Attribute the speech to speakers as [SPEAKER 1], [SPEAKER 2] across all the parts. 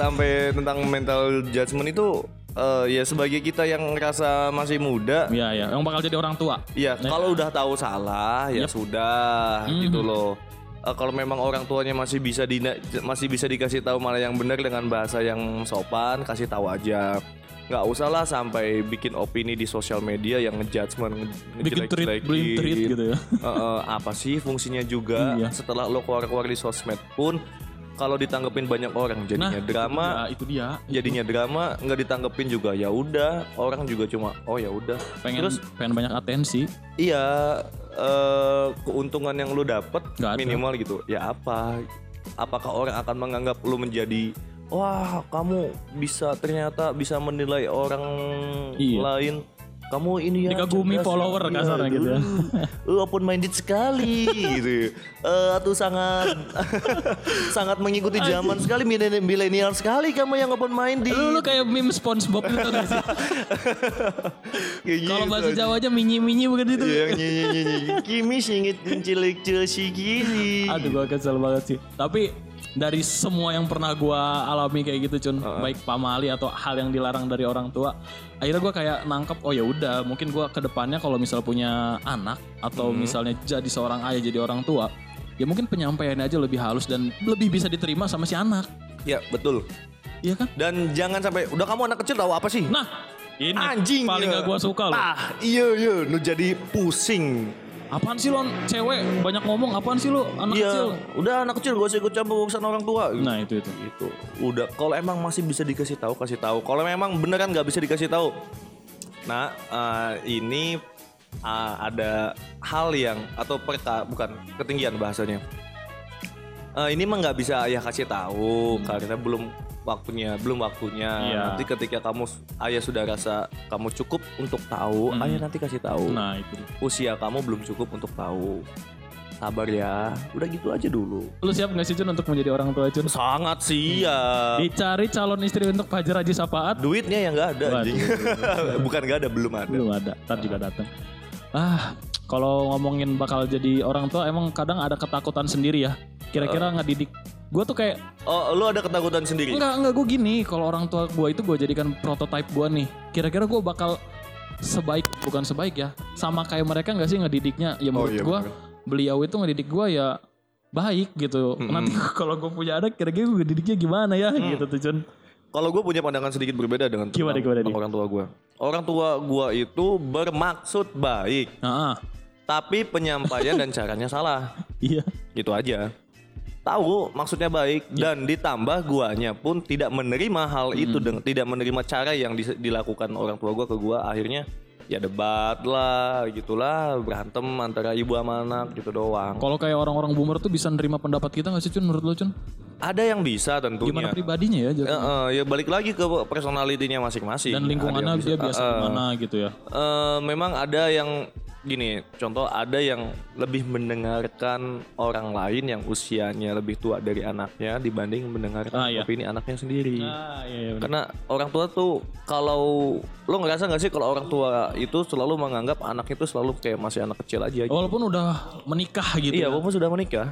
[SPEAKER 1] Sampai tentang mental judgment itu eh, ya sebagai kita yang ngerasa masih muda,
[SPEAKER 2] Iya ya, yang bakal jadi orang tua.
[SPEAKER 1] ya kalau udah tahu salah ya sudah gitu loh. Eh, kalau memang orang tuanya masih bisa di masih bisa dikasih tahu malah yang benar dengan bahasa yang sopan, kasih tahu aja. Nggak usah lah sampai bikin opini di sosial media yang ngejudgment, nge-
[SPEAKER 2] Bikin tweet, bikin tweet gitu ya.
[SPEAKER 1] Eh, eh, apa sih fungsinya juga
[SPEAKER 2] Iya.
[SPEAKER 1] setelah lo keluar-keluar di sosmed pun kalau ditanggepin banyak orang jadinya drama
[SPEAKER 2] Ya, itu dia.
[SPEAKER 1] jadinya drama nggak ditanggepin juga ya udah orang juga cuma oh ya udah
[SPEAKER 2] Pengen
[SPEAKER 1] terus
[SPEAKER 2] pengen banyak atensi.
[SPEAKER 1] iya eh, keuntungan yang lo dapet
[SPEAKER 2] ada.
[SPEAKER 1] minimal gitu ya apa apakah orang akan menganggap lo menjadi wah kamu bisa ternyata bisa menilai orang
[SPEAKER 2] Iya.
[SPEAKER 1] lain kamu ini ya
[SPEAKER 2] Dikagumi
[SPEAKER 1] cerdas,
[SPEAKER 2] follower
[SPEAKER 1] iya,
[SPEAKER 2] kasarnya gitu ya.
[SPEAKER 1] uh, open minded sekali gitu Eh, atau sangat sangat mengikuti zaman sekali milenial sekali kamu yang open minded
[SPEAKER 2] Lu, lu kayak meme SpongeBob gitu gak sih? Kalau
[SPEAKER 1] gitu
[SPEAKER 2] bahasa. Jawa aja minyi-minyi bukan itu.
[SPEAKER 1] Iya, nyi, nyi, nyi, nyi. Kimi singit cilik si kiri.
[SPEAKER 2] Aduh gua kesel banget sih. Tapi dari semua yang pernah gua alami kayak gitu Cun, baik pamali atau hal yang dilarang dari orang tua, akhirnya gua kayak nangkep oh ya udah, mungkin gua ke depannya kalau misal punya anak atau misalnya jadi seorang ayah jadi orang tua, ya mungkin penyampaiannya aja lebih halus dan lebih bisa diterima sama si anak.
[SPEAKER 1] Ya betul.
[SPEAKER 2] Iya kan?
[SPEAKER 1] Dan jangan sampai udah kamu anak kecil tahu apa sih?
[SPEAKER 2] Nah, ini
[SPEAKER 1] Anjing.
[SPEAKER 2] paling
[SPEAKER 1] ya.
[SPEAKER 2] gak gua suka loh.
[SPEAKER 1] Ah, iya iya, lu jadi pusing.
[SPEAKER 2] Apaan sih lo cewek banyak ngomong apaan sih lo anak
[SPEAKER 1] Iya,
[SPEAKER 2] kecil?
[SPEAKER 1] udah anak kecil gak usah ikut campur urusan orang tua.
[SPEAKER 2] Nah itu itu.
[SPEAKER 1] Gitu. Udah kalau emang masih bisa dikasih tahu kasih tahu. Kalau memang beneran nggak bisa dikasih tahu. Nah, eh, ini eh, ada hal yang atau perka bukan ketinggian bahasanya. Eh, ini mah nggak bisa ayah kasih tahu karena belum waktunya, belum waktunya.
[SPEAKER 2] Iya.
[SPEAKER 1] Nanti ketika kamu ayah sudah rasa kamu cukup untuk tahu, ayah nanti kasih tahu.
[SPEAKER 2] Nah itu.
[SPEAKER 1] Usia kamu belum cukup untuk tahu. Sabar ya, udah gitu aja dulu.
[SPEAKER 2] Lu siap gak sih Cun untuk menjadi orang tua Cun?
[SPEAKER 1] Sangat siap.
[SPEAKER 2] Dicari calon istri untuk Fajar Haji Sapaat?
[SPEAKER 1] Duitnya yang nggak ada. Bukan nggak ada, belum ada.
[SPEAKER 2] Belum ada, ntar juga datang. Ah, kalau ngomongin bakal jadi orang tua emang kadang ada ketakutan sendiri ya. Kira-kira ngedidik. Gue tuh kayak,
[SPEAKER 1] Oh, lu ada ketakutan sendiri?
[SPEAKER 2] enggak, enggak gue gini. Kalau orang tua gue itu gue jadikan prototype gue nih. Kira-kira gue bakal sebaik, bukan sebaik ya. Sama kayak mereka nggak sih ngedidiknya? Ya menurut
[SPEAKER 1] iya,
[SPEAKER 2] gue, beliau itu ngedidik gue ya baik gitu. Nanti kalau gue punya anak kira-kira gue ngedidiknya gimana ya gitu tuh Cun.
[SPEAKER 1] Kalau gue punya pandangan sedikit berbeda dengan
[SPEAKER 2] Gimana, gimana
[SPEAKER 1] orang tua gue. Orang tua gue itu bermaksud baik,
[SPEAKER 2] Nah, ah,
[SPEAKER 1] tapi penyampaian dan caranya salah.
[SPEAKER 2] iya.
[SPEAKER 1] Gitu aja. Tahu maksudnya baik
[SPEAKER 2] Iya.
[SPEAKER 1] dan ditambah guanya pun tidak menerima hal itu dengan tidak menerima cara yang dis- dilakukan orang tua gue ke gue akhirnya ya debat lah gitulah berantem antara ibu sama anak gitu doang.
[SPEAKER 2] Kalau kayak orang-orang boomer tuh bisa nerima pendapat kita gak sih Cun menurut lo Cun?
[SPEAKER 1] Ada yang bisa tentunya.
[SPEAKER 2] Gimana pribadinya ya? Jatuhnya?
[SPEAKER 1] eh, ya balik lagi ke personalitinya masing-masing.
[SPEAKER 2] Dan lingkungannya dia biasa
[SPEAKER 1] eh, eh,
[SPEAKER 2] gimana gitu ya?
[SPEAKER 1] eh, memang ada yang gini, contoh ada yang lebih mendengarkan orang lain yang usianya lebih tua dari anaknya dibanding mendengarkan
[SPEAKER 2] Ah, iya.
[SPEAKER 1] opini anaknya sendiri.
[SPEAKER 2] Ah iya iya. bener.
[SPEAKER 1] Karena orang tua tuh kalau lo ngerasa nggak sih kalau orang tua itu selalu menganggap anak itu selalu kayak masih anak kecil aja.
[SPEAKER 2] Walaupun udah menikah gitu
[SPEAKER 1] Iya,
[SPEAKER 2] ya,
[SPEAKER 1] walaupun sudah menikah.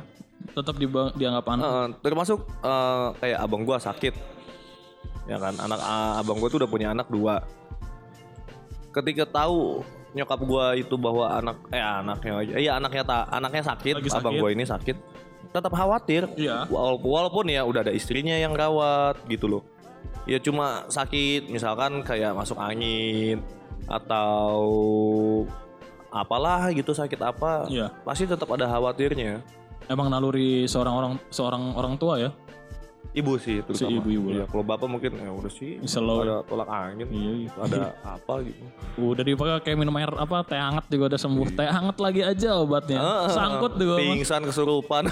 [SPEAKER 2] tetap diba- dianggap anak.
[SPEAKER 1] Eh, termasuk eh, kayak abang gua sakit ya kan anak ah, abang gua tuh udah punya anak dua ketika tahu nyokap gua itu bahwa anak eh anaknya aja iya anaknya ta, anaknya sakit,
[SPEAKER 2] Lagi sakit.
[SPEAKER 1] abang gua ini sakit tetap khawatir
[SPEAKER 2] Iya.
[SPEAKER 1] walaupun, walaupun ya udah ada istrinya yang rawat gitu loh ya cuma sakit misalkan kayak masuk angin atau apalah gitu sakit apa
[SPEAKER 2] Iya.
[SPEAKER 1] pasti tetap ada khawatirnya
[SPEAKER 2] Emang naluri seorang orang seorang orang tua ya.
[SPEAKER 1] Ibu sih terutama.
[SPEAKER 2] ibu-ibu
[SPEAKER 1] Iya, kalau bapak mungkin ya udah sih.
[SPEAKER 2] Slow.
[SPEAKER 1] Ada tolak angin.
[SPEAKER 2] Iya, iya.
[SPEAKER 1] Ada apa gitu.
[SPEAKER 2] Udah dipakai kayak minum air apa teh hangat juga udah sembuh. Teh hangat lagi aja obatnya.
[SPEAKER 1] Heeh.
[SPEAKER 2] Sangkut juga.
[SPEAKER 1] Pingsan kesurupan.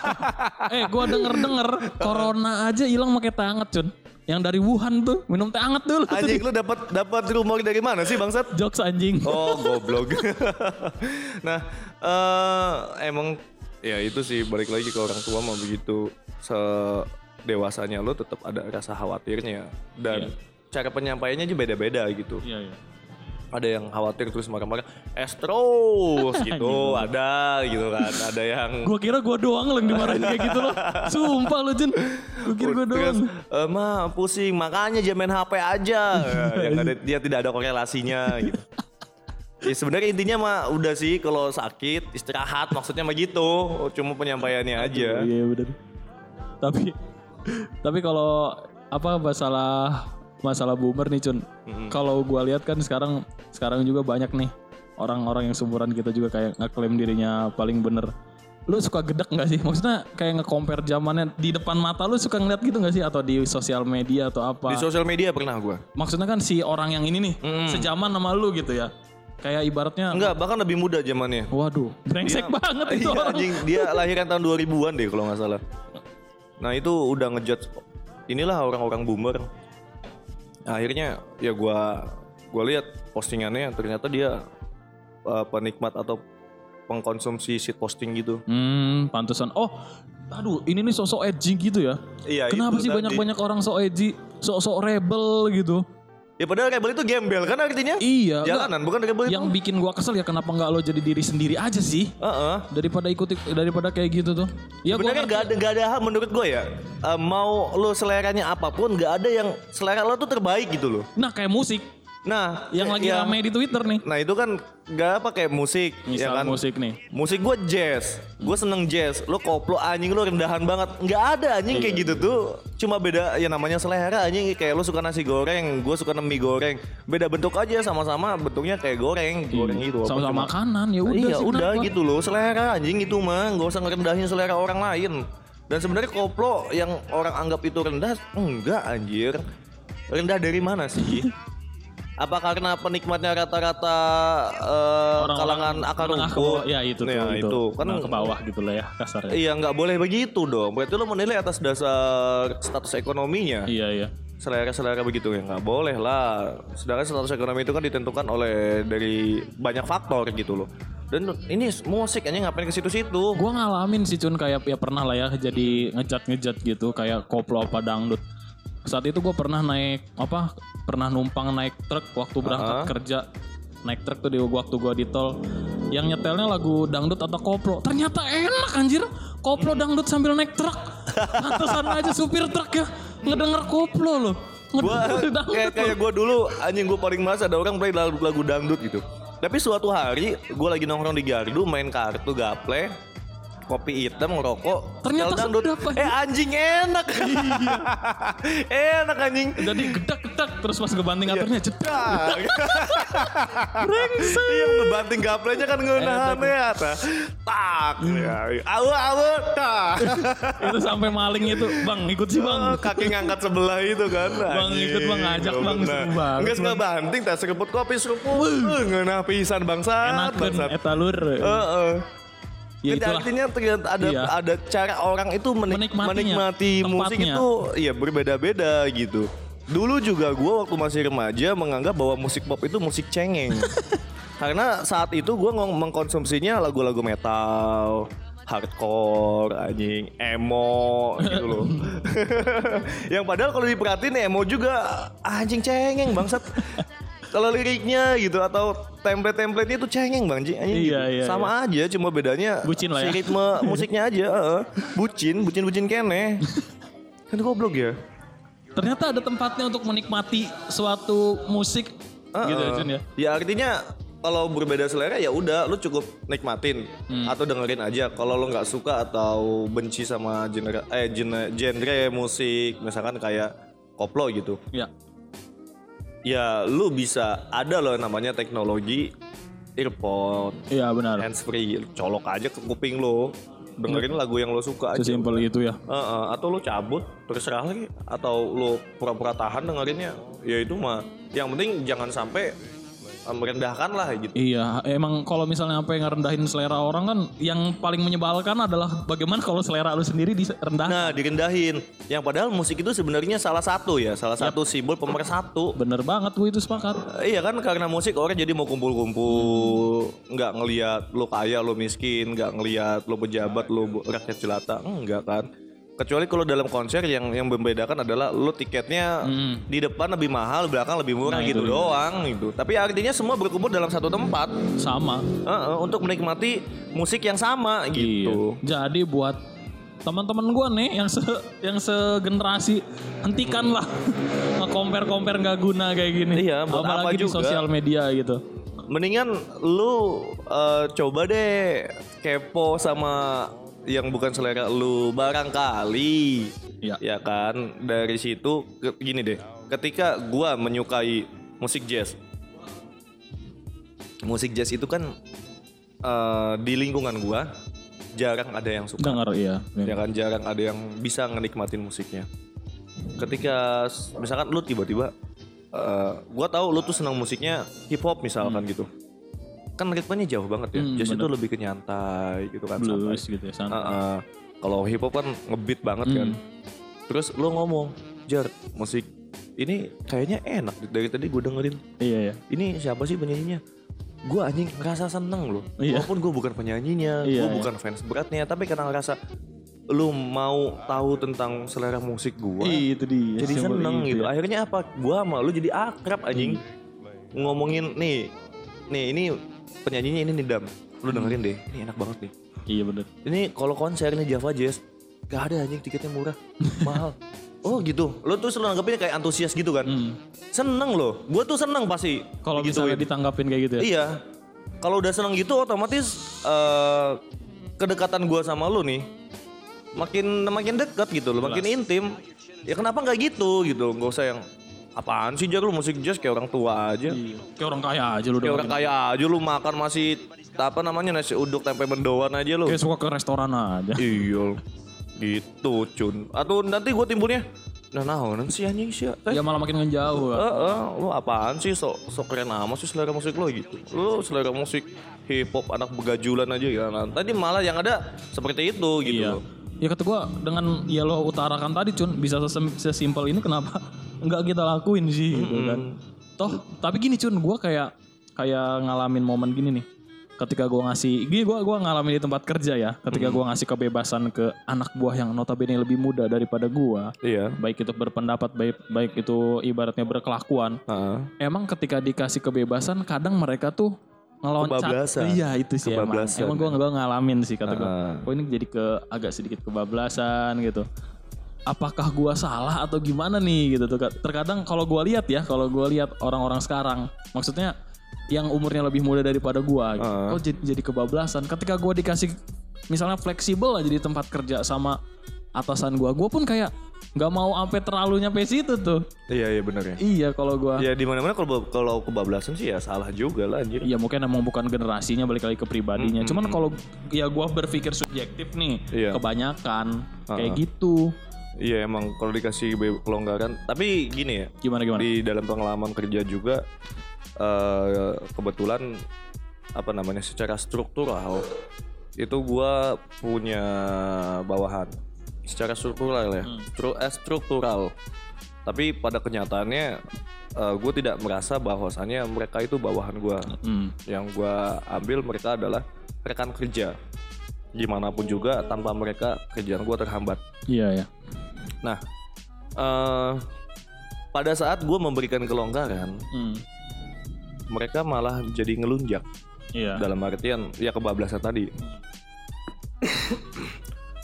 [SPEAKER 2] eh gua denger-denger corona aja hilang pakai teh hangat, Cun. Yang dari Wuhan tuh minum teh hangat dulu.
[SPEAKER 1] Anjing lu dapat dapat rumor dari mana sih bangsat?
[SPEAKER 2] Jokes anjing.
[SPEAKER 1] Oh, goblok. nah, eh emang ya itu sih balik lagi ke orang tua mah begitu se dewasanya lo tetap ada rasa khawatirnya dan
[SPEAKER 2] Iya.
[SPEAKER 1] cara penyampaiannya aja beda-beda gitu.
[SPEAKER 2] Iya iya.
[SPEAKER 1] ada yang khawatir terus marah-marah es terus gitu ada gitu kan ada yang
[SPEAKER 2] Gua kira gua doang yang dimarahin kayak gitu loh. Sumpah lo Jun. Gua kira gua
[SPEAKER 1] terus
[SPEAKER 2] doang.
[SPEAKER 1] "Eh, ma pusing makanya jangan main HP aja yang ada, dia tidak ada korelasinya gitu Ya sebenarnya intinya mah udah sih kalau sakit istirahat maksudnya mah gitu cuma penyampaiannya aja.
[SPEAKER 2] Iya bener. Tapi tapi kalau apa masalah masalah boomer nih Cun. Kalau gua lihat kan sekarang sekarang juga banyak nih orang-orang yang seumuran kita juga kayak ngeklaim dirinya paling bener. Lu suka gedek nggak sih? Maksudnya kayak nge-compare zamannya di depan mata lu suka ngeliat gitu nggak sih atau di sosial media atau apa?
[SPEAKER 1] Di sosial media pernah gua.
[SPEAKER 2] Maksudnya kan si orang yang ini nih sejaman sama lu gitu ya. Kayak ibaratnya
[SPEAKER 1] Enggak, bahkan lebih muda zamannya.
[SPEAKER 2] waduh, brengsek banget itu
[SPEAKER 1] Iya,
[SPEAKER 2] orang.
[SPEAKER 1] anjing, dia lahiran tahun 2000-an deh kalau nggak salah. Nah, itu udah ngejudge inilah orang-orang boomer. Nah, akhirnya ya gua gua lihat postingannya ternyata dia uh, penikmat atau pengkonsumsi shit posting gitu.
[SPEAKER 2] Hmm, pantesan. Oh, aduh, ini nih sosok edgy gitu ya.
[SPEAKER 1] Iya,
[SPEAKER 2] Kenapa sih banyak-banyak orang sok edgy, sok-sok rebel gitu?
[SPEAKER 1] Ya padahal rebel itu gembel kan artinya?
[SPEAKER 2] Iya.
[SPEAKER 1] Jalanan bukan rebel itu.
[SPEAKER 2] Yang bikin gua kesel ya kenapa nggak lo jadi diri sendiri aja sih?
[SPEAKER 1] Heeh.
[SPEAKER 2] Daripada ikut daripada kayak gitu tuh. Ya gua
[SPEAKER 1] Sebenarnya gak ada gak ada hal menurut gue ya. eh, mau lo seleranya apa pun gak ada yang selera lo tuh terbaik gitu loh.
[SPEAKER 2] Nah, kayak musik
[SPEAKER 1] Nah,
[SPEAKER 2] yang lagi
[SPEAKER 1] ya-
[SPEAKER 2] rame di Twitter nih.
[SPEAKER 1] Nah itu kan gak apa kayak musik,
[SPEAKER 2] Misal
[SPEAKER 1] ya kan?
[SPEAKER 2] musik nih.
[SPEAKER 1] Musik gue jazz, gue seneng jazz. Lo koplo anjing lo rendahan banget. Nggak ada anjing kayak
[SPEAKER 2] Iya.
[SPEAKER 1] gitu tuh. Cuma beda ya namanya selera anjing. Kayak lo suka nasi goreng, gue suka mie goreng. Beda bentuk aja sama-sama bentuknya kayak goreng, goreng gitu.
[SPEAKER 2] Iya. Sama-sama makanan ya udah
[SPEAKER 1] Iya
[SPEAKER 2] sih,
[SPEAKER 1] udah
[SPEAKER 2] kenapa?
[SPEAKER 1] gitu loh. Selera anjing itu mah nggak usah ngerendahin selera orang lain. Dan sebenarnya koplo yang orang anggap itu rendah enggak anjir. Rendah dari mana sih? Apa karena penikmatnya rata-rata eh,
[SPEAKER 2] Orang-orang
[SPEAKER 1] kalangan akar rumput?
[SPEAKER 2] Ya itu tuh,
[SPEAKER 1] Ya,
[SPEAKER 2] itu.
[SPEAKER 1] itu. Kan
[SPEAKER 2] Menengah ke bawah gitu lah ya kasarnya.
[SPEAKER 1] Iya nggak boleh begitu dong. Berarti lo menilai atas dasar status ekonominya.
[SPEAKER 2] Iya, iya.
[SPEAKER 1] Selera-selera begitu ya nggak boleh lah. Sedangkan status ekonomi itu kan ditentukan oleh dari banyak faktor gitu loh. Dan ini musik aja ngapain ke situ-situ?
[SPEAKER 2] Gua ngalamin sih Cun kayak ya pernah lah ya jadi ngejat-ngejat gitu kayak koplo apa dangdut. Saat itu gue pernah naik apa pernah numpang naik truk waktu berangkat kerja. Naik truk tuh di waktu gua di tol. Yang nyetelnya lagu dangdut atau koplo. Ternyata enak anjir. Koplo dangdut sambil naik truk. Pantesan aja supir truk ya ngedenger koplo loh.
[SPEAKER 1] Gua
[SPEAKER 2] ngedenger
[SPEAKER 1] kayak kayak gua dulu anjing gua paling males ada orang play lagu, lagu dangdut gitu. Tapi suatu hari gua lagi nongkrong di Gardu main kartu gaple kopi hitam ngerokok
[SPEAKER 2] Ternyata
[SPEAKER 1] dangdut
[SPEAKER 2] sedap,
[SPEAKER 1] eh anjing enak enak anjing
[SPEAKER 2] jadi gedak-gedak terus pas ngebanting aturnya jedar
[SPEAKER 1] Brengsek. Iya ngebanting gaplenya kan ngeunahan ya. ta. Tak. Ya. Awu awu tak.
[SPEAKER 2] itu sampai maling itu bang ikut sih bang
[SPEAKER 1] Oh, Kaki ngangkat sebelah itu kan.
[SPEAKER 2] Bang, ikut, Bang, ngajak, Bang, seru banget,
[SPEAKER 1] Enggak suka banting tas seruput kopi seruput. Ngeunah pisan bangsat.
[SPEAKER 2] enakan
[SPEAKER 1] bangsat.
[SPEAKER 2] eta lur
[SPEAKER 1] Heeh.
[SPEAKER 2] Ya
[SPEAKER 1] Jadi artinya ternyata ada
[SPEAKER 2] Iya.
[SPEAKER 1] ada cara orang itu menik-
[SPEAKER 2] Menikmatinya,
[SPEAKER 1] menikmati musik
[SPEAKER 2] tempatnya.
[SPEAKER 1] itu iya berbeda-beda gitu. Dulu juga gue waktu masih remaja menganggap bahwa musik pop itu musik cengeng. Karena saat itu gue mengkonsumsinya lagu-lagu metal, hardcore, anjing, emo gitu loh. Yang padahal kalau diperhatiin emo juga anjing cengeng bangsat. Kalau liriknya gitu atau template-templatenya itu cengeng bang Ji. Anjing
[SPEAKER 2] Iya,
[SPEAKER 1] gitu.
[SPEAKER 2] iya,
[SPEAKER 1] Sama aja cuma bedanya
[SPEAKER 2] Bucin lah
[SPEAKER 1] si
[SPEAKER 2] ya.
[SPEAKER 1] ritme musiknya aja. heeh. Bucin, bucin-bucin kene. kan goblok ya.
[SPEAKER 2] ternyata ada tempatnya untuk menikmati suatu musik gitu ya Jun ya
[SPEAKER 1] Ya artinya kalau berbeda selera ya udah lu cukup nikmatin
[SPEAKER 2] Hmm.
[SPEAKER 1] atau dengerin aja. Kalau lu nggak suka atau benci sama genre eh genre, genre musik misalkan kayak koplo gitu.
[SPEAKER 2] ya
[SPEAKER 1] Ya lu bisa ada loh namanya teknologi earphone,
[SPEAKER 2] iya benar
[SPEAKER 1] hands free, colok aja ke kuping lu. Dengerin lagu yang lu suka aja.
[SPEAKER 2] sesimpel itu ya
[SPEAKER 1] Heeh, atau lu cabut terserah lagi atau lu pura-pura tahan dengerinnya ya itu mah yang penting jangan sampai merendahkan lah gitu.
[SPEAKER 2] Iya, emang kalau misalnya apa yang ngerendahin selera orang kan yang paling menyebalkan adalah bagaimana kalau selera lu sendiri direndah.
[SPEAKER 1] nah direndahin. Yang padahal musik itu sebenarnya salah satu ya salah satu simbol pemersatu
[SPEAKER 2] Bener banget gue itu sepakat.
[SPEAKER 1] Eh, Iya kan karena musik orang jadi mau kumpul-kumpul nggak ngelihat lo kaya lo miskin nggak ngelihat lo pejabat lo bu- rakyat jelata enggak kan Kecuali kalau dalam konser yang yang membedakan adalah lu tiketnya
[SPEAKER 2] Hmm.
[SPEAKER 1] di depan lebih mahal, di belakang lebih murah
[SPEAKER 2] Nah,
[SPEAKER 1] gitu
[SPEAKER 2] itu
[SPEAKER 1] doang gitu. Tapi artinya semua berkumpul dalam satu tempat
[SPEAKER 2] Sama.
[SPEAKER 1] Heeh, untuk menikmati musik yang sama gitu.
[SPEAKER 2] Iya. Jadi buat teman-teman gua nih yang se yang segenerasi hentikanlah nge-compare-compare nggak guna kayak gini.
[SPEAKER 1] Iya, buat apa
[SPEAKER 2] Apalagi di
[SPEAKER 1] juga.
[SPEAKER 2] sosial media gitu.
[SPEAKER 1] Mendingan lu eh, coba deh kepo sama yang bukan selera lu barangkali.
[SPEAKER 2] Iya.
[SPEAKER 1] Ya kan? Dari situ ke- gini deh. Ketika gua menyukai musik jazz. Musik jazz itu kan eh, di lingkungan gua jarang ada yang suka.
[SPEAKER 2] Dengar iya.
[SPEAKER 1] Ya kan jarang ada yang bisa ngenikmatin musiknya. Ketika misalkan lu tiba-tiba eh, gua tahu lu tuh senang musiknya hip hop misalkan gitu. Kan ritmenya jauh banget ya.
[SPEAKER 2] Hmm,
[SPEAKER 1] Jazz itu lebih ke nyantai gitu kan.
[SPEAKER 2] Blues gitu ya. santai.
[SPEAKER 1] Heeh. Kalau hip hop kan ngebeat banget kan.
[SPEAKER 2] Hmm.
[SPEAKER 1] Terus lu ngomong, "Jar, musik ini kayaknya enak dari tadi gue dengerin.
[SPEAKER 2] Iya ya.
[SPEAKER 1] Ini siapa sih penyanyinya?" Gue anjing ngerasa seneng loh.
[SPEAKER 2] Iya.
[SPEAKER 1] Walaupun gue bukan penyanyinya,
[SPEAKER 2] Iya,
[SPEAKER 1] gue
[SPEAKER 2] iya.
[SPEAKER 1] bukan fans beratnya, tapi karena ngerasa lu mau tahu tentang selera musik gue,
[SPEAKER 2] Itu dia.
[SPEAKER 1] jadi seneng
[SPEAKER 2] itu
[SPEAKER 1] gitu.
[SPEAKER 2] ya.
[SPEAKER 1] Akhirnya apa? Gue sama lu jadi akrab anjing. Ngomongin nih, nih ini penyanyinya ini nih Dam. Lu dengerin deh, ini enak banget nih.
[SPEAKER 2] Iya bener.
[SPEAKER 1] Ini kalau konser nih Java Jazz, gak ada anjing tiketnya murah, mahal. Oh gitu, lo tuh selalu nanggepin kayak antusias gitu kan?
[SPEAKER 2] Hmm.
[SPEAKER 1] Seneng loh, gue tuh seneng pasti.
[SPEAKER 2] Kalau
[SPEAKER 1] digituin.
[SPEAKER 2] misalnya ditanggapin kayak gitu ya.
[SPEAKER 1] Iya, kalau udah seneng gitu otomatis eh, kedekatan gue sama lu nih makin makin dekat gitu loh, makin intim. Ya kenapa nggak gitu gitu? Gak usah yang apaan sih jar lu musik jazz kayak orang tua aja.
[SPEAKER 2] Iya. Kayak orang kaya aja lu
[SPEAKER 1] Kayak orang kaya aja lu makan masih apa namanya nasi uduk tempe mendoan aja lu.
[SPEAKER 2] Kayak suka ke restoran aja.
[SPEAKER 1] Iya gitu cun Atau nanti gue timbulnya Nah nahonan sih anjing sih Eh,
[SPEAKER 2] Ya malah makin ngejauh. kan.
[SPEAKER 1] eh, lu apaan sih sok sok keren amat sih selera musik lo gitu Lu selera musik hip hop anak begajulan aja ya nah, Tadi malah yang ada seperti itu gitu
[SPEAKER 2] Iya. Ya kata gua dengan ya lo utarakan tadi Cun bisa sesimpel ini kenapa nggak kita lakuin sih gitu kan. Toh tapi gini Cun gua kayak kayak ngalamin momen gini nih. Ketika gua ngasih gini gua gua ngalamin di tempat kerja ya. Ketika gua ngasih kebebasan ke anak buah yang notabene lebih muda daripada gua.
[SPEAKER 1] Iya
[SPEAKER 2] Baik itu berpendapat baik baik itu ibaratnya berkelakuan.
[SPEAKER 1] Heeh.
[SPEAKER 2] Emang ketika dikasih kebebasan kadang mereka tuh ngeloncat.
[SPEAKER 1] Kebablasan.
[SPEAKER 2] Iya itu sih emang.
[SPEAKER 1] Kebablasan.
[SPEAKER 2] Emang gue gak ngalamin sih kata gue.
[SPEAKER 1] Heeh.
[SPEAKER 2] Kok ini jadi ke agak sedikit kebablasan gitu. Apakah gua salah atau gimana nih gitu tuh. Terkadang kalau gua lihat ya, kalau gua lihat orang-orang sekarang, maksudnya yang umurnya lebih muda daripada gua, gitu. Oh jadi, jadi kebablasan. Ketika gua dikasih misalnya fleksibel aja di tempat kerja sama atasan gua, gua pun kayak nggak mau sampai terlalu nyampe situ tuh.
[SPEAKER 1] Iya iya bener ya
[SPEAKER 2] Iya kalau gua
[SPEAKER 1] Ya di mana mana kalau kalau kebablasan sih ya salah juga lah anjir
[SPEAKER 2] Iya mungkin emang bukan generasinya balik lagi ke pribadinya. Cuman kalau ya gua berpikir subjektif nih,
[SPEAKER 1] Iya.
[SPEAKER 2] kebanyakan kayak gitu.
[SPEAKER 1] Iya emang kalau dikasih kelonggaran. Tapi gini ya
[SPEAKER 2] Gimana gimana?
[SPEAKER 1] di dalam pengalaman kerja juga eh, kebetulan apa namanya secara struktural itu gua punya bawahan. Secara struktural ya. Stru- eh, struktural. Tapi pada kenyataannya gue tidak merasa bahwasannya mereka itu bawahan gua.
[SPEAKER 2] Hmm.
[SPEAKER 1] yang gua ambil mereka adalah rekan kerja. Gimana pun juga tanpa mereka kerjaan gua terhambat.
[SPEAKER 2] Iya ya.
[SPEAKER 1] Nah, eh pada saat gue memberikan kelonggaran,
[SPEAKER 2] Hmm.
[SPEAKER 1] mereka malah jadi ngelunjak
[SPEAKER 2] Iya.
[SPEAKER 1] dalam artian ya kebablasan tadi.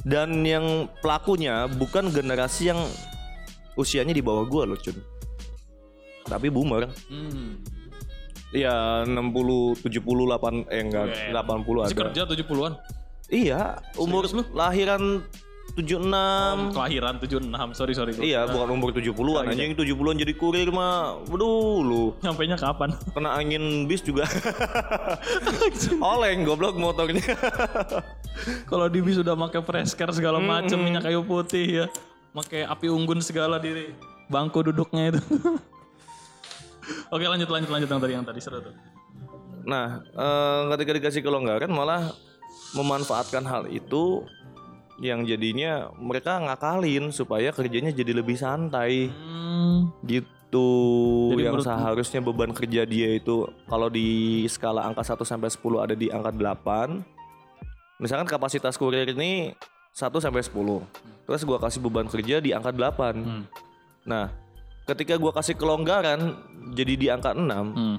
[SPEAKER 1] Dan yang pelakunya bukan generasi yang usianya di bawah gue loh, Cun. Tapi boomer.
[SPEAKER 2] Hmm.
[SPEAKER 1] Ya 60, 70, 8, eh enggak,
[SPEAKER 2] Oke.
[SPEAKER 1] 80
[SPEAKER 2] Masih
[SPEAKER 1] ada.
[SPEAKER 2] kerja 70-an.
[SPEAKER 1] Iya, umur
[SPEAKER 2] Serius lu?
[SPEAKER 1] lahiran 76.
[SPEAKER 2] Kelahiran 76. Sorry sorry.
[SPEAKER 1] Iya, bukan umur 70-an. Anjing 70-an jadi kurir mah. Waduh, lu.
[SPEAKER 2] Nyampe nya kapan?
[SPEAKER 1] kena angin bis juga oleng goblok motornya
[SPEAKER 2] Kalau di bis udah pakai fresker segala macem minyak kayu putih ya. Pakai api unggun segala di bangku duduknya itu. Oke lanjut lanjut lanjut yang tadi yang tadi seru tuh.
[SPEAKER 1] nah eh, ketika dikasih kelonggaran malah memanfaatkan hal itu yang jadinya mereka ngakalin supaya kerjanya jadi lebih santai
[SPEAKER 2] Hmm.
[SPEAKER 1] gitu
[SPEAKER 2] Jadi
[SPEAKER 1] yang seharusnya beban kerja dia itu kalau di skala angka 1 sampai 10 ada di angka 8 misalkan kapasitas kurir ini 1 sampai 10. Terus gua kasih beban kerja di angka 8. Nah, ketika gua kasih kelonggaran jadi di angka 6,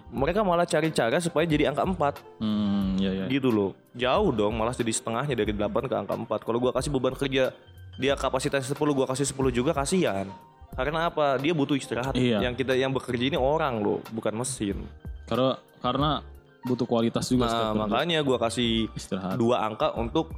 [SPEAKER 1] mereka malah cari cara supaya jadi angka 4
[SPEAKER 2] Hmm, ya ya.
[SPEAKER 1] gitu loh. Jauh dong, malah jadi setengahnya dari 8 ke angka 4. Kalau gua kasih beban kerja dia kapasitas 10, gua kasih 10 juga kasihan. Karena apa? Dia butuh istirahat.
[SPEAKER 2] Iya.
[SPEAKER 1] Yang kita yang bekerja ini orang loh, bukan mesin.
[SPEAKER 2] Karena karena butuh kualitas juga
[SPEAKER 1] Nah, makanya gua kasih
[SPEAKER 2] istirahat.
[SPEAKER 1] dua angka untuk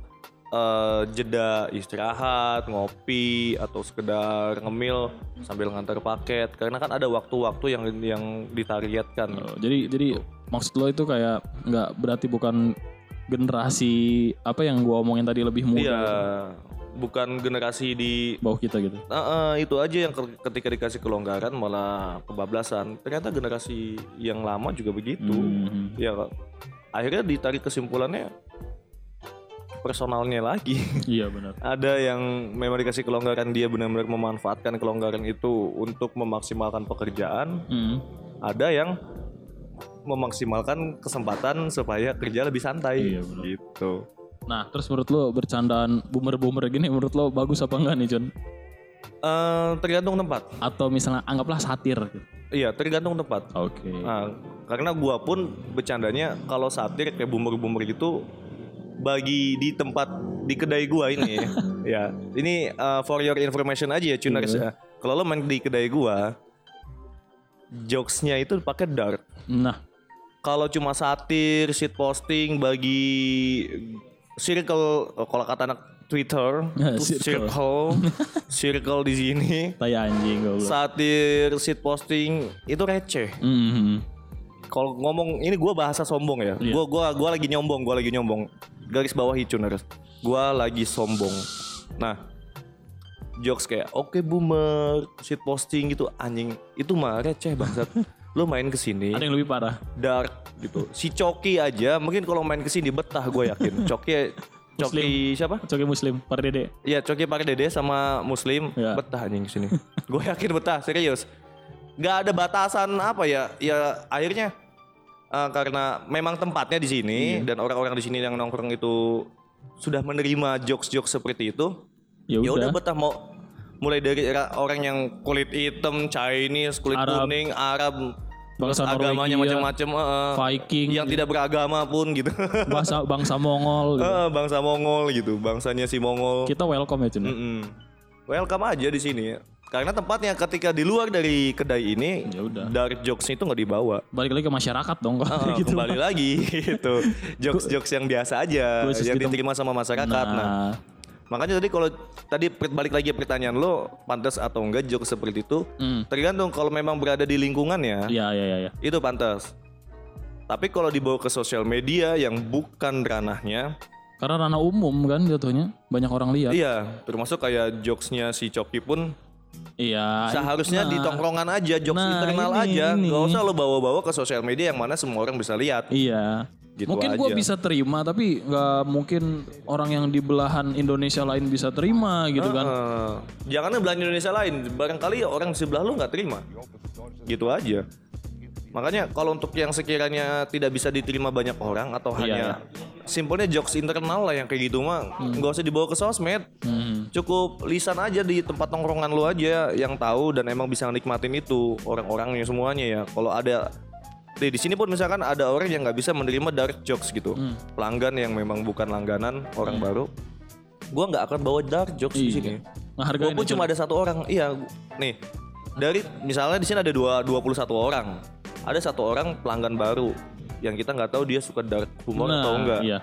[SPEAKER 1] eh, jeda istirahat, ngopi atau sekedar ngemil sambil ngantar paket. Karena kan ada waktu-waktu yang yang ditargetkan.
[SPEAKER 2] Oh, jadi jadi maksud lo itu kayak nggak berarti bukan generasi apa yang gua omongin tadi lebih muda
[SPEAKER 1] Iya, bukan generasi di
[SPEAKER 2] bawah kita gitu.
[SPEAKER 1] Nah, eh, itu aja yang ke- ketika dikasih kelonggaran malah kebablasan. Ternyata generasi yang lama juga begitu.
[SPEAKER 2] Hmm.
[SPEAKER 1] Ya, akhirnya ditarik kesimpulannya personalnya lagi.
[SPEAKER 2] Iya benar.
[SPEAKER 1] Ada yang memang dikasih kelonggaran dia benar-benar memanfaatkan kelonggaran itu untuk memaksimalkan pekerjaan.
[SPEAKER 2] Hmm.
[SPEAKER 1] Ada yang memaksimalkan kesempatan supaya kerja lebih santai.
[SPEAKER 2] Iya, benar.
[SPEAKER 1] Gitu.
[SPEAKER 2] Nah, terus menurut lo bercandaan boomer-boomer gini menurut lo bagus apa enggak nih, John?
[SPEAKER 1] Eh, tergantung tempat.
[SPEAKER 2] Atau misalnya anggaplah satir gitu.
[SPEAKER 1] Iya, tergantung tempat.
[SPEAKER 2] Oke.
[SPEAKER 1] Nah, karena gua pun bercandanya kalau satir kayak boomer-boomer gitu bagi di tempat di kedai gua ini ya. Ini uh, for your information aja ya Cuners ya. Kalau lo main di kedai gua jokesnya itu pakai dark.
[SPEAKER 2] Nah,
[SPEAKER 1] Kalau cuma satir, shit posting bagi circle oh, kalau kata anak Twitter
[SPEAKER 2] Circle.
[SPEAKER 1] circle circle di sini
[SPEAKER 2] tai anjing goblok.
[SPEAKER 1] satir, shit posting itu receh.
[SPEAKER 2] Hmm.
[SPEAKER 1] Kalau ngomong ini gua bahasa sombong ya.
[SPEAKER 2] Iya.
[SPEAKER 1] Gua gua gua lagi nyombong, gua lagi nyombong. Garis bawah Cuners. Gua lagi sombong. Nah, jokes kayak oke boomer, shit posting gitu anjing. Itu mah receh bangsat. Lu main ke sini
[SPEAKER 2] Ada yang lebih parah.
[SPEAKER 1] dark gitu. Si Coki aja mungkin kalau main ke sini betah gue yakin. Coki Coki siapa?
[SPEAKER 2] Coki Muslim, Pardede.
[SPEAKER 1] Iya, Coki Pak Dede sama Muslim
[SPEAKER 2] Ya.
[SPEAKER 1] betah anjing sini. gue yakin betah, serius. Gak ada batasan apa ya? Ya akhirnya eh, karena memang tempatnya di sini dan orang-orang di sini yang nongkrong itu sudah menerima jokes-jokes seperti itu.
[SPEAKER 2] Ya
[SPEAKER 1] Ya udah
[SPEAKER 2] udah.
[SPEAKER 1] betah mau mulai dari orang yang kulit hitam, Chinese, kulit
[SPEAKER 2] Arab.
[SPEAKER 1] kuning, Arab,
[SPEAKER 2] Bangsa
[SPEAKER 1] agamanya macam-macam, eh,
[SPEAKER 2] Viking,
[SPEAKER 1] yang tidak beragama pun gitu.
[SPEAKER 2] bangsa bangsa Mongol. gitu.
[SPEAKER 1] Eh, bangsa Mongol gitu, bangsanya si Mongol.
[SPEAKER 2] Kita welcome ya, Cun.
[SPEAKER 1] Mm-mm. Welcome aja di sini. Karena tempatnya ketika di luar dari kedai ini,
[SPEAKER 2] Ya
[SPEAKER 1] dark jokes itu nggak dibawa.
[SPEAKER 2] Balik lagi ke masyarakat dong
[SPEAKER 1] Ah,
[SPEAKER 2] gitu.
[SPEAKER 1] kembali lagi gitu. Jokes-jokes yang biasa aja,
[SPEAKER 2] Khusus
[SPEAKER 1] yang
[SPEAKER 2] tem-
[SPEAKER 1] diterima sama masyarakat. Nah,
[SPEAKER 2] Nah,
[SPEAKER 1] makanya tadi kalau tadi balik lagi pertanyaan lo, pantas atau enggak jokes seperti itu?
[SPEAKER 2] hmm.
[SPEAKER 1] Tergantung kalau memang berada di lingkungannya,
[SPEAKER 2] Iya, iya, iya. Ya.
[SPEAKER 1] itu pantas. Tapi kalau dibawa ke sosial media yang bukan ranahnya,
[SPEAKER 2] Karena ranah umum kan jatuhnya. Banyak orang lihat.
[SPEAKER 1] iya, termasuk kayak jokesnya si Coki pun
[SPEAKER 2] Iya.
[SPEAKER 1] Seharusnya
[SPEAKER 2] nah,
[SPEAKER 1] di tongkrongan aja, jokes
[SPEAKER 2] Nah,
[SPEAKER 1] internal
[SPEAKER 2] ini,
[SPEAKER 1] aja,
[SPEAKER 2] ini.
[SPEAKER 1] nggak usah lo bawa-bawa ke sosial media yang mana semua orang bisa lihat.
[SPEAKER 2] Iya.
[SPEAKER 1] Gitu
[SPEAKER 2] mungkin gue bisa terima tapi nggak mungkin orang yang di belahan Indonesia lain bisa terima gitu kan.
[SPEAKER 1] Eh, jangan belahan Indonesia lain, barangkali orang di sebelah lo nggak terima. Gitu aja. Makanya kalau untuk yang sekiranya tidak bisa diterima banyak orang atau
[SPEAKER 2] Iya,
[SPEAKER 1] hanya simpelnya jokes internal lah yang kayak gitu mah nggak usah dibawa ke sosmed.
[SPEAKER 2] Hmm.
[SPEAKER 1] Cukup lisan aja di tempat nongkrongan lu aja yang tahu dan emang bisa nikmatin itu orang-orangnya semuanya ya. Kalau ada di di sini pun misalkan ada orang yang nggak bisa menerima dark jokes gitu,
[SPEAKER 2] Hmm.
[SPEAKER 1] pelanggan yang memang bukan langganan orang baru, gua nggak akan bawa dark jokes di
[SPEAKER 2] Iya.
[SPEAKER 1] sini. Walaupun cuma ada satu orang, iya nih dari misalnya di sini ada dua 21 orang, ada satu orang pelanggan baru yang kita nggak tahu dia suka dark humor atau enggak.
[SPEAKER 2] Iya.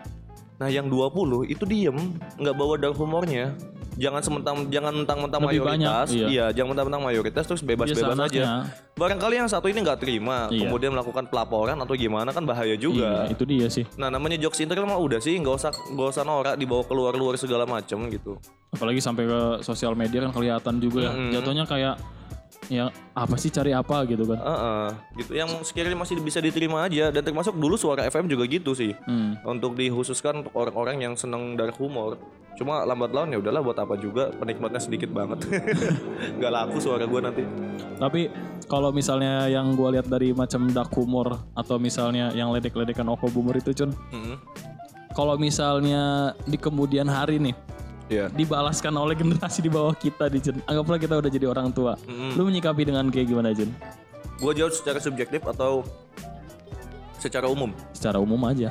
[SPEAKER 1] Nah yang 20 itu diem nggak bawa dark humornya. Jangan sementang jangan mentang-mentang mayoritas,
[SPEAKER 2] banyak, iya.
[SPEAKER 1] iya jangan mentang-mentang mayoritas terus bebas-bebas
[SPEAKER 2] Biasa
[SPEAKER 1] aja. Barangkali yang satu ini nggak terima,
[SPEAKER 2] Iya.
[SPEAKER 1] kemudian melakukan pelaporan atau gimana kan bahaya juga.
[SPEAKER 2] Iya, itu dia sih.
[SPEAKER 1] Nah namanya jokes internal mah udah sih nggak usah nggak usah norak dibawa keluar-luar segala macem gitu.
[SPEAKER 2] Apalagi sampai ke sosial media kan kelihatan juga ya.
[SPEAKER 1] Mm-mm.
[SPEAKER 2] Jatuhnya kayak ya apa sih cari apa gitu kan.
[SPEAKER 1] Heeh, gitu. Yang sekiranya masih bisa diterima aja dan termasuk dulu suara FM juga gitu sih.
[SPEAKER 2] Hmm.
[SPEAKER 1] Untuk dikhususkan untuk orang-orang yang seneng dark humor. Cuma lambat laun ya udahlah buat apa juga penikmatnya sedikit banget. Gak laku suara gue nanti.
[SPEAKER 2] Tapi kalau misalnya yang gue lihat dari macam dark humor atau misalnya yang ledek-ledekan Oko Boomer itu Cun.
[SPEAKER 1] Mm-mm.
[SPEAKER 2] Kalau misalnya di kemudian hari nih
[SPEAKER 1] Iya.
[SPEAKER 2] dibalaskan oleh generasi di bawah kita di Jun. Anggaplah kita udah jadi orang tua. Lu menyikapi dengan kayak gimana Jun?
[SPEAKER 1] Gue jawab secara subjektif atau secara umum?
[SPEAKER 2] Secara umum aja.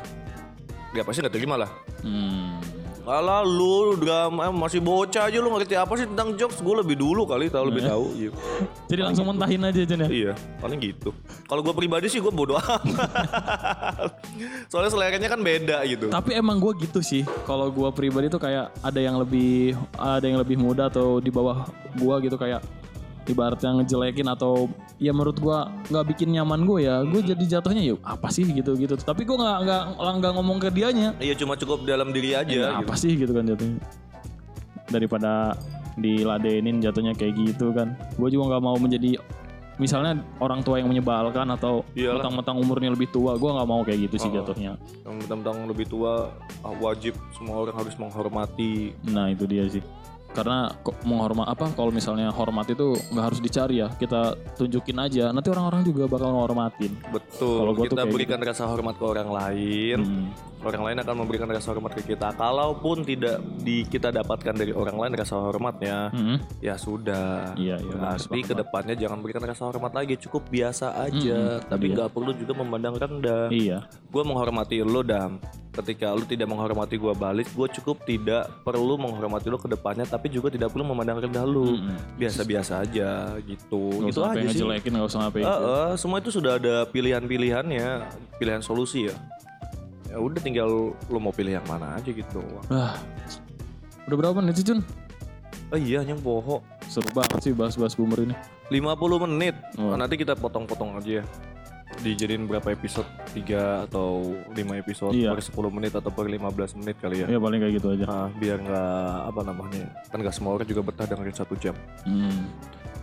[SPEAKER 1] Ya pasti nggak terima lah.
[SPEAKER 2] Hmm.
[SPEAKER 1] Alah lu drama masih bocah aja lu ngerti apa sih tentang jokes? Gue lebih dulu kali tahu lebih tahu. Iya.
[SPEAKER 2] Jadi langsung mentahin aja Jun ya.
[SPEAKER 1] Iya, paling gitu. Kalau gue pribadi sih gue bodoh amat. Soalnya seleranya kan beda gitu.
[SPEAKER 2] Tapi emang gue gitu sih. Kalau gue pribadi tuh kayak ada yang lebih ada yang lebih muda atau di bawah gue gitu kayak ibaratnya ngejelekin atau ya menurut gue nggak bikin nyaman gue ya. Gue jadi jatuhnya ya apa sih gitu gitu. Tapi gue nggak nggak nggak ngomong ke dianya.
[SPEAKER 1] Iya cuma cukup dalam diri aja.
[SPEAKER 2] Ya,
[SPEAKER 1] gitu.
[SPEAKER 2] apa sih gitu kan jatuhnya. Daripada diladenin jatuhnya kayak gitu kan. Gue juga nggak mau menjadi misalnya orang tua yang menyebalkan atau mentang-mentang umurnya lebih tua. Gue nggak mau kayak gitu sih jatuhnya.
[SPEAKER 1] Yang tentang lebih tua ah, wajib semua orang harus menghormati.
[SPEAKER 2] Nah itu dia sih. Karena menghormat apa kalau misalnya hormat itu nggak harus dicari ya. Kita tunjukin aja. Nanti orang-orang juga bakal menghormatin.
[SPEAKER 1] Betul.
[SPEAKER 2] Kalau
[SPEAKER 1] kita berikan rasa hormat ke orang lain.
[SPEAKER 2] Hmm.
[SPEAKER 1] Orang lain akan memberikan rasa hormat ke kita. Kalaupun tidak di kita dapatkan dari orang lain rasa hormatnya,
[SPEAKER 2] Hmm.
[SPEAKER 1] ya sudah.
[SPEAKER 2] Iya, iya,
[SPEAKER 1] Berarti ke depannya jangan berikan rasa hormat lagi. Cukup biasa aja. Tapi nggak perlu juga memandang rendah.
[SPEAKER 2] Iya.
[SPEAKER 1] gue menghormati lo dam ketika lo tidak menghormati gue balik gue cukup tidak perlu menghormati lo ke depannya tapi juga tidak perlu memandang rendah lo biasa-biasa aja gitu
[SPEAKER 2] Gak
[SPEAKER 1] itu
[SPEAKER 2] usah
[SPEAKER 1] aja sih
[SPEAKER 2] ngejelekin, gak usah ngapain.
[SPEAKER 1] Eh, eh, semua itu sudah ada pilihan-pilihannya pilihan solusi ya ya udah tinggal lo mau pilih yang mana aja gitu
[SPEAKER 2] Ah. Udah berapa menit sih Jun?
[SPEAKER 1] oh iya yang bohong
[SPEAKER 2] Seru banget sih bahas-bahas boomer ini.
[SPEAKER 1] 50 menit
[SPEAKER 2] Oh.
[SPEAKER 1] nanti kita potong-potong aja ya dijadiin berapa episode 3 atau 5 episode
[SPEAKER 2] Iya.
[SPEAKER 1] per 10 menit atau per 15 menit kali ya
[SPEAKER 2] Ya paling kayak gitu aja.
[SPEAKER 1] Nah, biar nggak apa namanya kan nggak semua orang juga betah dengerin satu jam.
[SPEAKER 2] Hmm.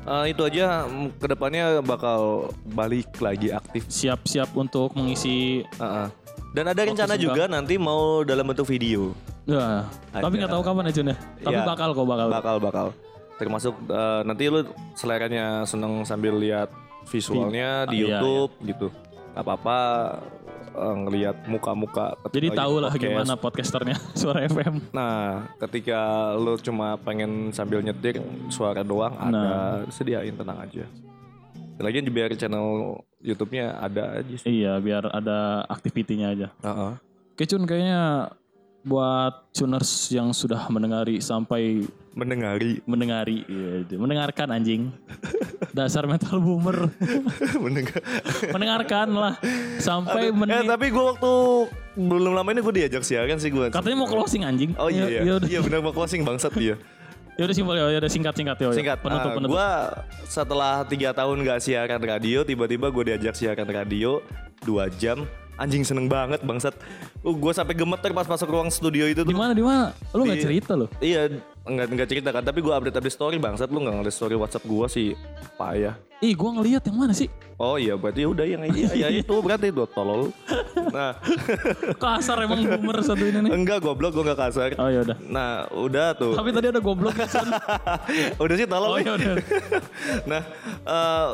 [SPEAKER 1] Eh, itu aja ke depannya bakal balik lagi aktif.
[SPEAKER 2] Siap-siap untuk mengisi
[SPEAKER 1] Heeh. Dan ada rencana juga nanti mau dalam bentuk video.
[SPEAKER 2] Ya, tapi nggak tahu kapan ya Jun ya. Tapi
[SPEAKER 1] Iya.
[SPEAKER 2] bakal kok bakal.
[SPEAKER 1] Bakal bakal. Termasuk eh, nanti lu seleranya seneng sambil lihat visualnya di
[SPEAKER 2] Iya,
[SPEAKER 1] YouTube gitu. Gak apa-apa eh, ngelihat muka-muka.
[SPEAKER 2] Jadi tahu lah
[SPEAKER 1] podcast.
[SPEAKER 2] gimana podcasternya Suara FM.
[SPEAKER 1] Nah, ketika lu cuma pengen sambil nyetir suara doang ada
[SPEAKER 2] Nah.
[SPEAKER 1] sediain tenang aja. Lagian biar channel YouTube-nya ada aja sih.
[SPEAKER 2] Iya, biar ada aktivitinya aja.
[SPEAKER 1] Heeh.
[SPEAKER 2] Oke Cun, kayaknya buat tuners yang sudah mendengari sampai
[SPEAKER 1] Mendengari,
[SPEAKER 2] mendengari, iya, mendengarkan anjing. Dasar metal boomer.
[SPEAKER 1] mendengar.
[SPEAKER 2] mendengarkan lah sampai
[SPEAKER 1] eh
[SPEAKER 2] menit.
[SPEAKER 1] tapi gue waktu belum lama ini gue diajak siaran sih gue.
[SPEAKER 2] Katanya mau closing anjing.
[SPEAKER 1] Oh iya, iya.
[SPEAKER 2] Ya
[SPEAKER 1] iya benar mau closing bangsat dia.
[SPEAKER 2] ya udah simpel ya, ya udah singkat singkat ya. ya.
[SPEAKER 1] Singkat,
[SPEAKER 2] Penutup
[SPEAKER 1] ah,
[SPEAKER 2] penutup.
[SPEAKER 1] gue setelah tiga tahun gak siaran radio, tiba-tiba gue diajak siaran radio dua jam. Anjing seneng banget bangsat. Uh, gue sampai gemeter pas masuk ruang studio itu
[SPEAKER 2] Di
[SPEAKER 1] tuh.
[SPEAKER 2] mana di mana? Lu nggak cerita lo?
[SPEAKER 1] Iya, enggak enggak cerita kan, tapi gue update update story bangsat lu nggak ngeliat story WhatsApp gue sih payah.
[SPEAKER 2] Ih, gua ngelihat yang mana sih?
[SPEAKER 1] Oh iya, berarti udah yang iya, ya itu berarti itu tolol. Nah,
[SPEAKER 2] Kasar emang boomer satu ini nih.
[SPEAKER 1] enggak goblok gue nggak kasar.
[SPEAKER 2] Oh ya udah.
[SPEAKER 1] Nah, udah tuh.
[SPEAKER 2] Tapi tadi ada goblok.
[SPEAKER 1] Udah sih tolol.
[SPEAKER 2] Oh
[SPEAKER 1] nih.
[SPEAKER 2] ya udah.
[SPEAKER 1] nah, eh,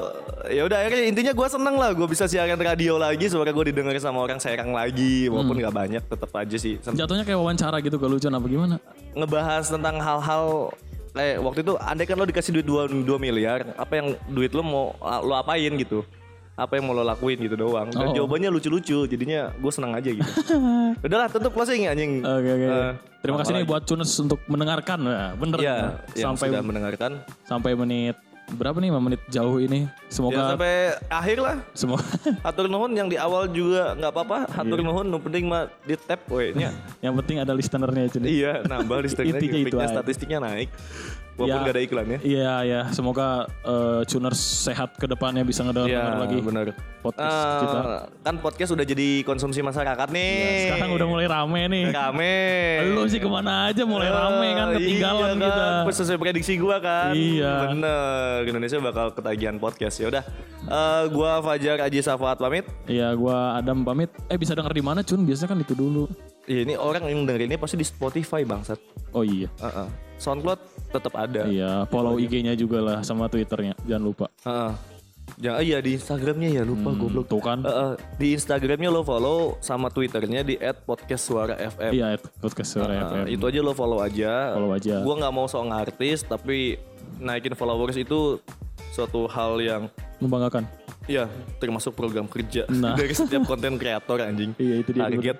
[SPEAKER 1] ya udah akhirnya intinya gue seneng lah gue bisa siaran radio lagi suara gue didengar sama orang Serang lagi walaupun nggak banyak tetap aja sih
[SPEAKER 2] Jatuhnya kayak wawancara gitu ke lucu apa gimana?
[SPEAKER 1] ngebahas tentang hal-hal kayak waktu itu andai kan lo dikasih duit 2, 2 miliar apa yang duit lo mau lo apain gitu apa yang mau lo lakuin gitu doang dan
[SPEAKER 2] Oh.
[SPEAKER 1] jawabannya lucu-lucu jadinya gue senang aja gitu udahlah tutup closing ya anjing
[SPEAKER 2] Oke oke.
[SPEAKER 1] Eh,
[SPEAKER 2] Terima kasih nih buat Cunes untuk mendengarkan. Nah, bener.
[SPEAKER 1] ya
[SPEAKER 2] sampai
[SPEAKER 1] sudah mendengarkan
[SPEAKER 2] sampai menit berapa nih? 5 menit jauh ini.
[SPEAKER 1] ya
[SPEAKER 2] Semoga
[SPEAKER 1] sampai akhir lah
[SPEAKER 2] semoga
[SPEAKER 1] Hatur nuhun yang di awal juga nggak apa-apa. Hatur nuhun, nu penting mah di tap we nya.
[SPEAKER 2] yang penting ada listenernya Cun.
[SPEAKER 1] iya, nambah
[SPEAKER 2] Intinya itu aja.
[SPEAKER 1] statistiknya naik. Walaupun
[SPEAKER 2] Ya.
[SPEAKER 1] nggak ada iklannya.
[SPEAKER 2] Iya ya, semoga eh, Cuners sehat ke depannya bisa ngedengar
[SPEAKER 1] Iya,
[SPEAKER 2] lagi
[SPEAKER 1] benar.
[SPEAKER 2] podcast
[SPEAKER 1] Eh,
[SPEAKER 2] kita.
[SPEAKER 1] kan podcast udah jadi konsumsi masyarakat nih.
[SPEAKER 2] Iya, Sekarang udah mulai rame nih.
[SPEAKER 1] rame.
[SPEAKER 2] Lu sih ke mana aja mulai rame kan ketinggalan
[SPEAKER 1] iya
[SPEAKER 2] kita.
[SPEAKER 1] kan, Sesuai prediksi gua kan.
[SPEAKER 2] Iya.
[SPEAKER 1] Bener. Indonesia bakal ketagihan podcast. Ya udah. Eh, gua Fajar Aji Safaat pamit.
[SPEAKER 2] Iya, gua Adam pamit. Eh bisa denger di mana Cun? Biasanya kan itu dulu.
[SPEAKER 1] Iya, ini orang yang dengerin ini pasti di Spotify bangsat.
[SPEAKER 2] Oh iya.
[SPEAKER 1] Heeh. SoundCloud tetap ada.
[SPEAKER 2] Iya, follow IG-nya juga lah sama Twitternya. Jangan lupa.
[SPEAKER 1] Heeh. Jangan iya di Instagramnya ya lupa goblok.
[SPEAKER 2] Tuh kan.
[SPEAKER 1] Eh, eh, di Instagramnya lo follow sama Twitternya di @podcastsuara_fm.
[SPEAKER 2] Iya, podcast suara
[SPEAKER 1] Nah,
[SPEAKER 2] FM.
[SPEAKER 1] itu aja lo follow aja.
[SPEAKER 2] Follow aja.
[SPEAKER 1] Gua nggak mau sok ngartis tapi naikin followers itu suatu hal yang
[SPEAKER 2] Membanggakan.
[SPEAKER 1] ya termasuk program kerja
[SPEAKER 2] Nah.
[SPEAKER 1] dari setiap konten kreator anjing.
[SPEAKER 2] Iya, itu dia,
[SPEAKER 1] Target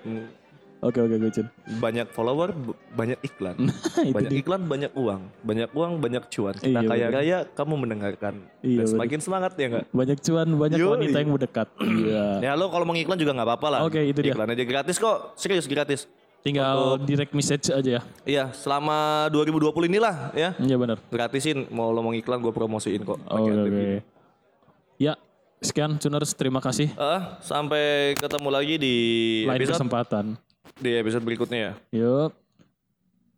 [SPEAKER 2] oke, oke, Cun.
[SPEAKER 1] banyak follower, banyak iklan.
[SPEAKER 2] itu
[SPEAKER 1] banyak
[SPEAKER 2] dia.
[SPEAKER 1] iklan, banyak uang. Banyak uang, banyak cuan. Kita
[SPEAKER 2] Iya,
[SPEAKER 1] kaya
[SPEAKER 2] bener.
[SPEAKER 1] raya, kamu mendengarkan.
[SPEAKER 2] Iya,
[SPEAKER 1] Dan
[SPEAKER 2] bener.
[SPEAKER 1] semakin semangat ya nggak?
[SPEAKER 2] Banyak cuan, banyak
[SPEAKER 1] Yoi.
[SPEAKER 2] wanita yang mendekat. Iya.
[SPEAKER 1] Ya lo kalau mau ngiklan juga nggak apa-apa lah.
[SPEAKER 2] Oke, itu dia.
[SPEAKER 1] Iklan aja gratis kok, serius gratis.
[SPEAKER 2] Tinggal direct message aja ya.
[SPEAKER 1] Iya, selama 2020 inilah ya.
[SPEAKER 2] Iya benar.
[SPEAKER 1] Gratisin, mau lo mau ngiklan gue promosiin kok.
[SPEAKER 2] Oke, oke. Ya, sekian Cuners, terima kasih.
[SPEAKER 1] Eh, sampai ketemu lagi di
[SPEAKER 2] Lain
[SPEAKER 1] episode
[SPEAKER 2] kesempatan.
[SPEAKER 1] Di episode berikutnya ya.
[SPEAKER 2] Yuk.